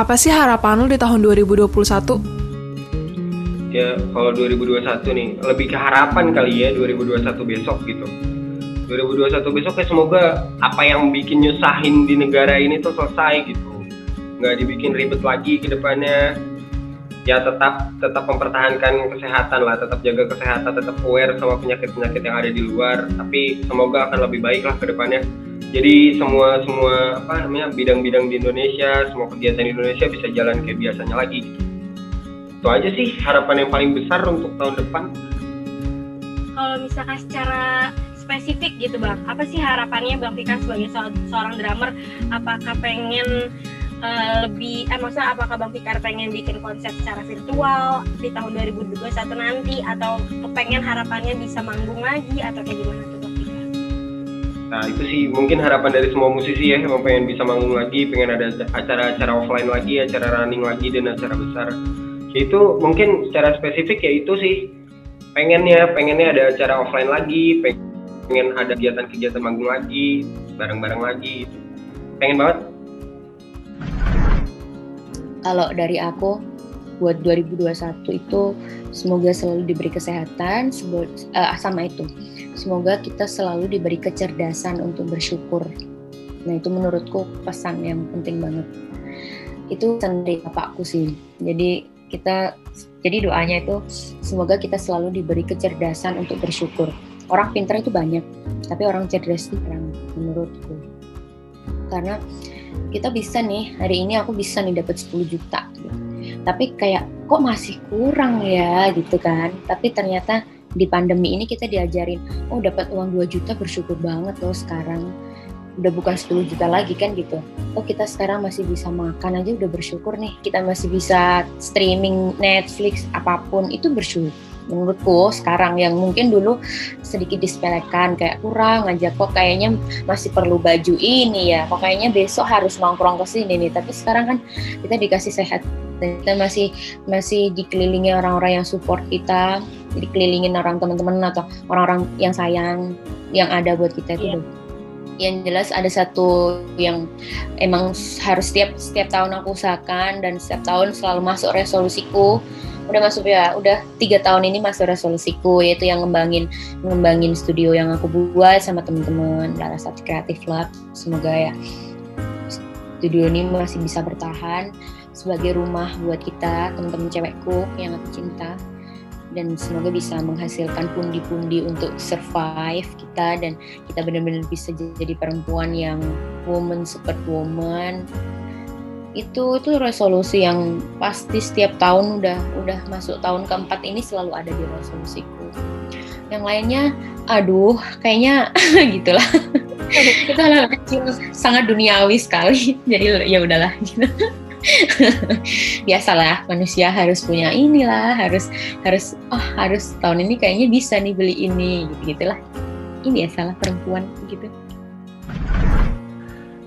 apa sih harapan lu di tahun 2021? Ya, kalau 2021 nih, lebih ke harapan kali ya 2021 besok gitu. 2021 besok ya semoga apa yang bikin nyusahin di negara ini tuh selesai gitu. Nggak dibikin ribet lagi ke depannya. Ya tetap tetap mempertahankan kesehatan lah, tetap jaga kesehatan, tetap aware sama penyakit-penyakit yang ada di luar. Tapi semoga akan lebih baik lah ke depannya jadi semua semua apa namanya bidang-bidang di Indonesia semua kegiatan di Indonesia bisa jalan kayak biasanya lagi. Itu aja sih harapan yang paling besar untuk tahun depan. Kalau misalkan secara spesifik gitu bang apa sih harapannya bang Fikar sebagai seorang drummer? Apakah pengen uh, lebih eh maksudnya apakah Bang Fikar pengen bikin konsep secara virtual di tahun 2021 nanti? Atau pengen harapannya bisa manggung lagi atau kayak gimana Nah itu sih mungkin harapan dari semua musisi ya yang pengen bisa manggung lagi, pengen ada acara-acara offline lagi, acara running lagi dan acara besar. Itu mungkin secara spesifik ya itu sih pengennya, pengennya ada acara offline lagi, pengen ada kegiatan-kegiatan manggung lagi, bareng-bareng lagi. Pengen banget. Kalau dari aku buat 2021 itu semoga selalu diberi kesehatan uh, sama itu semoga kita selalu diberi kecerdasan untuk bersyukur. Nah itu menurutku pesan yang penting banget. Itu pesan dari bapakku sih. Jadi kita jadi doanya itu semoga kita selalu diberi kecerdasan untuk bersyukur. Orang pintar itu banyak tapi orang cerdas itu kurang menurutku. Karena kita bisa nih hari ini aku bisa nih dapat 10 juta. Tapi kayak kok masih kurang ya gitu kan? Tapi ternyata di pandemi ini kita diajarin oh dapat uang 2 juta bersyukur banget loh sekarang. Udah bukan 10 juta lagi kan gitu. Oh kita sekarang masih bisa makan aja udah bersyukur nih. Kita masih bisa streaming Netflix apa pun itu bersyukur. Menurutku sekarang yang mungkin dulu sedikit disepelekan kayak kurang aja kok kayaknya masih perlu baju ini ya? Kok kayaknya besok harus nongkrong ke sini nih? Tapi sekarang kan kita dikasih sehat. Kita masih masih dikelilingi orang-orang yang support kita dikelilingin orang teman-teman atau orang-orang yang sayang yang ada buat kita itu yeah. yang jelas ada satu yang emang harus setiap setiap tahun aku usahakan dan setiap tahun selalu masuk resolusiku. Udah masuk ya udah tiga tahun ini masuk resolusiku yaitu yang ngembangin ngembangin studio yang aku buat sama teman-teman. Larasati Creative Lab semoga ya studio ini masih bisa bertahan sebagai rumah buat kita teman-teman cewekku yang aku cinta dan semoga bisa menghasilkan pundi-pundi untuk survive kita dan kita benar-benar bisa jadi perempuan yang woman super woman itu itu resolusi yang pasti setiap tahun udah udah masuk tahun keempat ini selalu ada di resolusiku. Yang lainnya aduh kayaknya gitulah. Itu hal kecil sangat duniawi sekali. Jadi ya udahlah gitu biasalah manusia harus punya inilah harus harus oh harus tahun ini kayaknya bisa nih beli ini gitu gitulah. Ini biasalah perempuan gitu.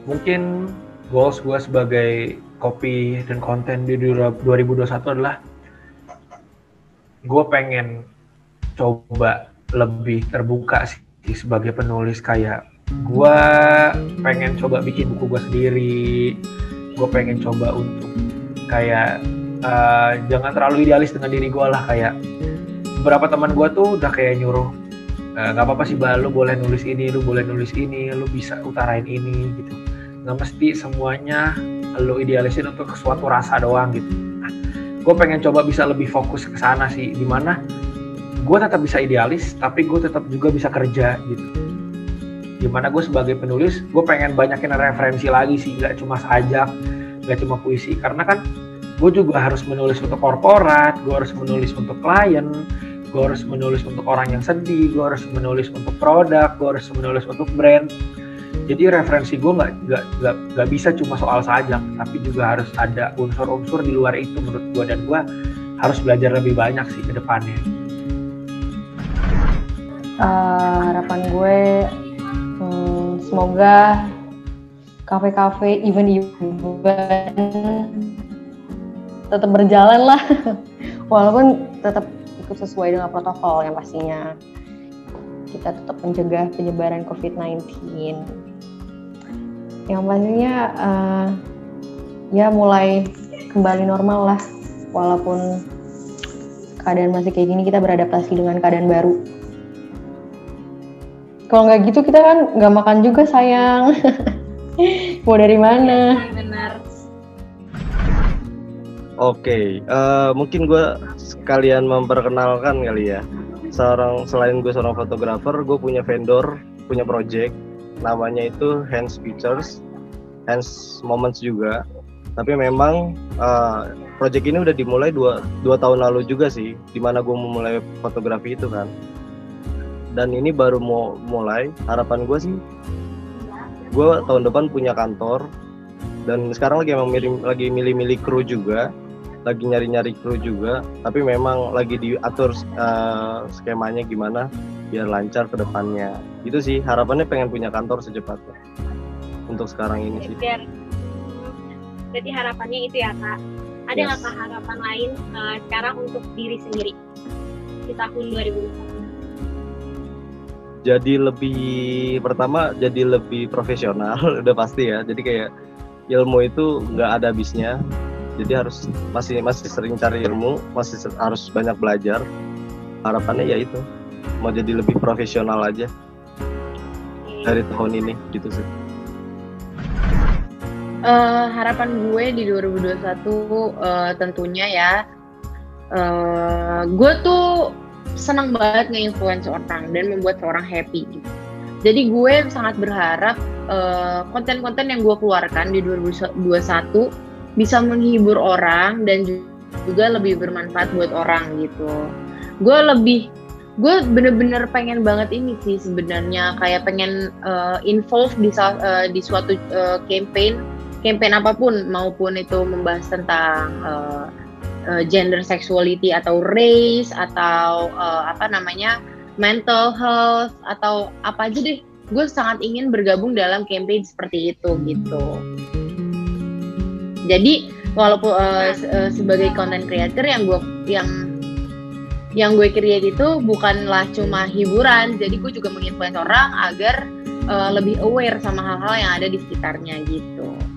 Mungkin goals gue sebagai copy dan konten di 2021 adalah gue pengen coba lebih terbuka sih sebagai penulis. Kayak gue pengen coba bikin buku gue sendiri gue pengen coba untuk kayak uh, jangan terlalu idealis dengan diri gue lah kayak beberapa teman gue tuh udah kayak nyuruh eh, nggak uh, apa-apa sih bal lu boleh nulis ini lu boleh nulis ini lu bisa utarain ini gitu. Nggak mesti semuanya lo idealisin untuk suatu rasa doang gitu. Nah, gue pengen coba bisa lebih fokus ke sana sih di mana gue tetap bisa idealis tapi gue tetap juga bisa kerja gitu di mana gue sebagai penulis gue pengen banyakin referensi lagi sih gak cuma sajak gak cuma puisi. Karena kan gue juga harus menulis untuk korporat gue harus menulis untuk klien gue harus menulis untuk orang yang sedih gue harus menulis untuk produk gue harus menulis untuk brand. Jadi referensi gue nggak nggak nggak nggak bisa cuma soal sajak tapi juga harus ada unsur-unsur di luar itu menurut gue dan gue harus belajar lebih banyak sih ke depannya. Uh, harapan gue semoga kafe-kafe event-event tetap berjalan lah. Walaupun tetap ikut sesuai dengan protokol yang pastinya. Kita tetap mencegah penyebaran COVID-19 yang pastinya uh, ya mulai kembali normal lah. Walaupun keadaan masih kayak gini kita beradaptasi dengan keadaan baru kalau nggak gitu kita kan nggak makan juga sayang mau dari mana benar Oke, eh, mungkin gue sekalian memperkenalkan kali ya. Seorang selain gue seorang fotografer, gue punya vendor, punya project, namanya itu Hands Pictures, Hands Moments juga. Tapi memang eh, project ini udah dimulai dua, dua tahun lalu juga sih, di mana gue memulai fotografi itu kan. Dan ini baru mau mulai. Harapan gue sih, gue tahun depan punya kantor, dan sekarang lagi emang milih, lagi milih-milih kru juga. Lagi nyari-nyari kru juga. Tapi memang lagi diatur uh, skemanya gimana biar lancar ke depannya. Itu sih harapannya pengen punya kantor secepatnya. Untuk sekarang ini sih. Biar berarti harapannya itu ya kak. Ada nggak Yes. harapan lain uh, sekarang untuk diri sendiri di tahun 2021 jadi lebih pertama jadi lebih profesional udah pasti ya. Jadi kayak ilmu itu nggak ada habisnya. Jadi harus masih masih sering cari ilmu masih se- harus banyak belajar. Harapannya ya itu mau jadi lebih profesional aja. Dari tahun ini gitu sih. Eh, harapan gue di 2021 eh, tentunya ya, eh, gue tuh senang banget nge-influence orang dan membuat orang happy. Gitu. Jadi gue sangat berharap eh, konten-konten yang gue keluarkan di 2021 bisa menghibur orang dan ju- juga lebih bermanfaat buat orang gitu. Gue lebih gue bener-bener pengen banget ini sih sebenarnya kayak pengen eh, involve di eh, di suatu eh, campaign campaign apa pun maupun itu membahas tentang uh, uh, gender sexuality atau race atau uh, apa namanya mental health atau apa aja deh. Gue sangat ingin bergabung dalam campaign seperti itu gitu. Jadi walaupun uh, uh, sebagai content creator yang gue yang yang gue create itu bukanlah cuma hiburan. Jadi gue juga menginfluence orang agar uh, lebih aware sama hal-hal yang ada di sekitarnya gitu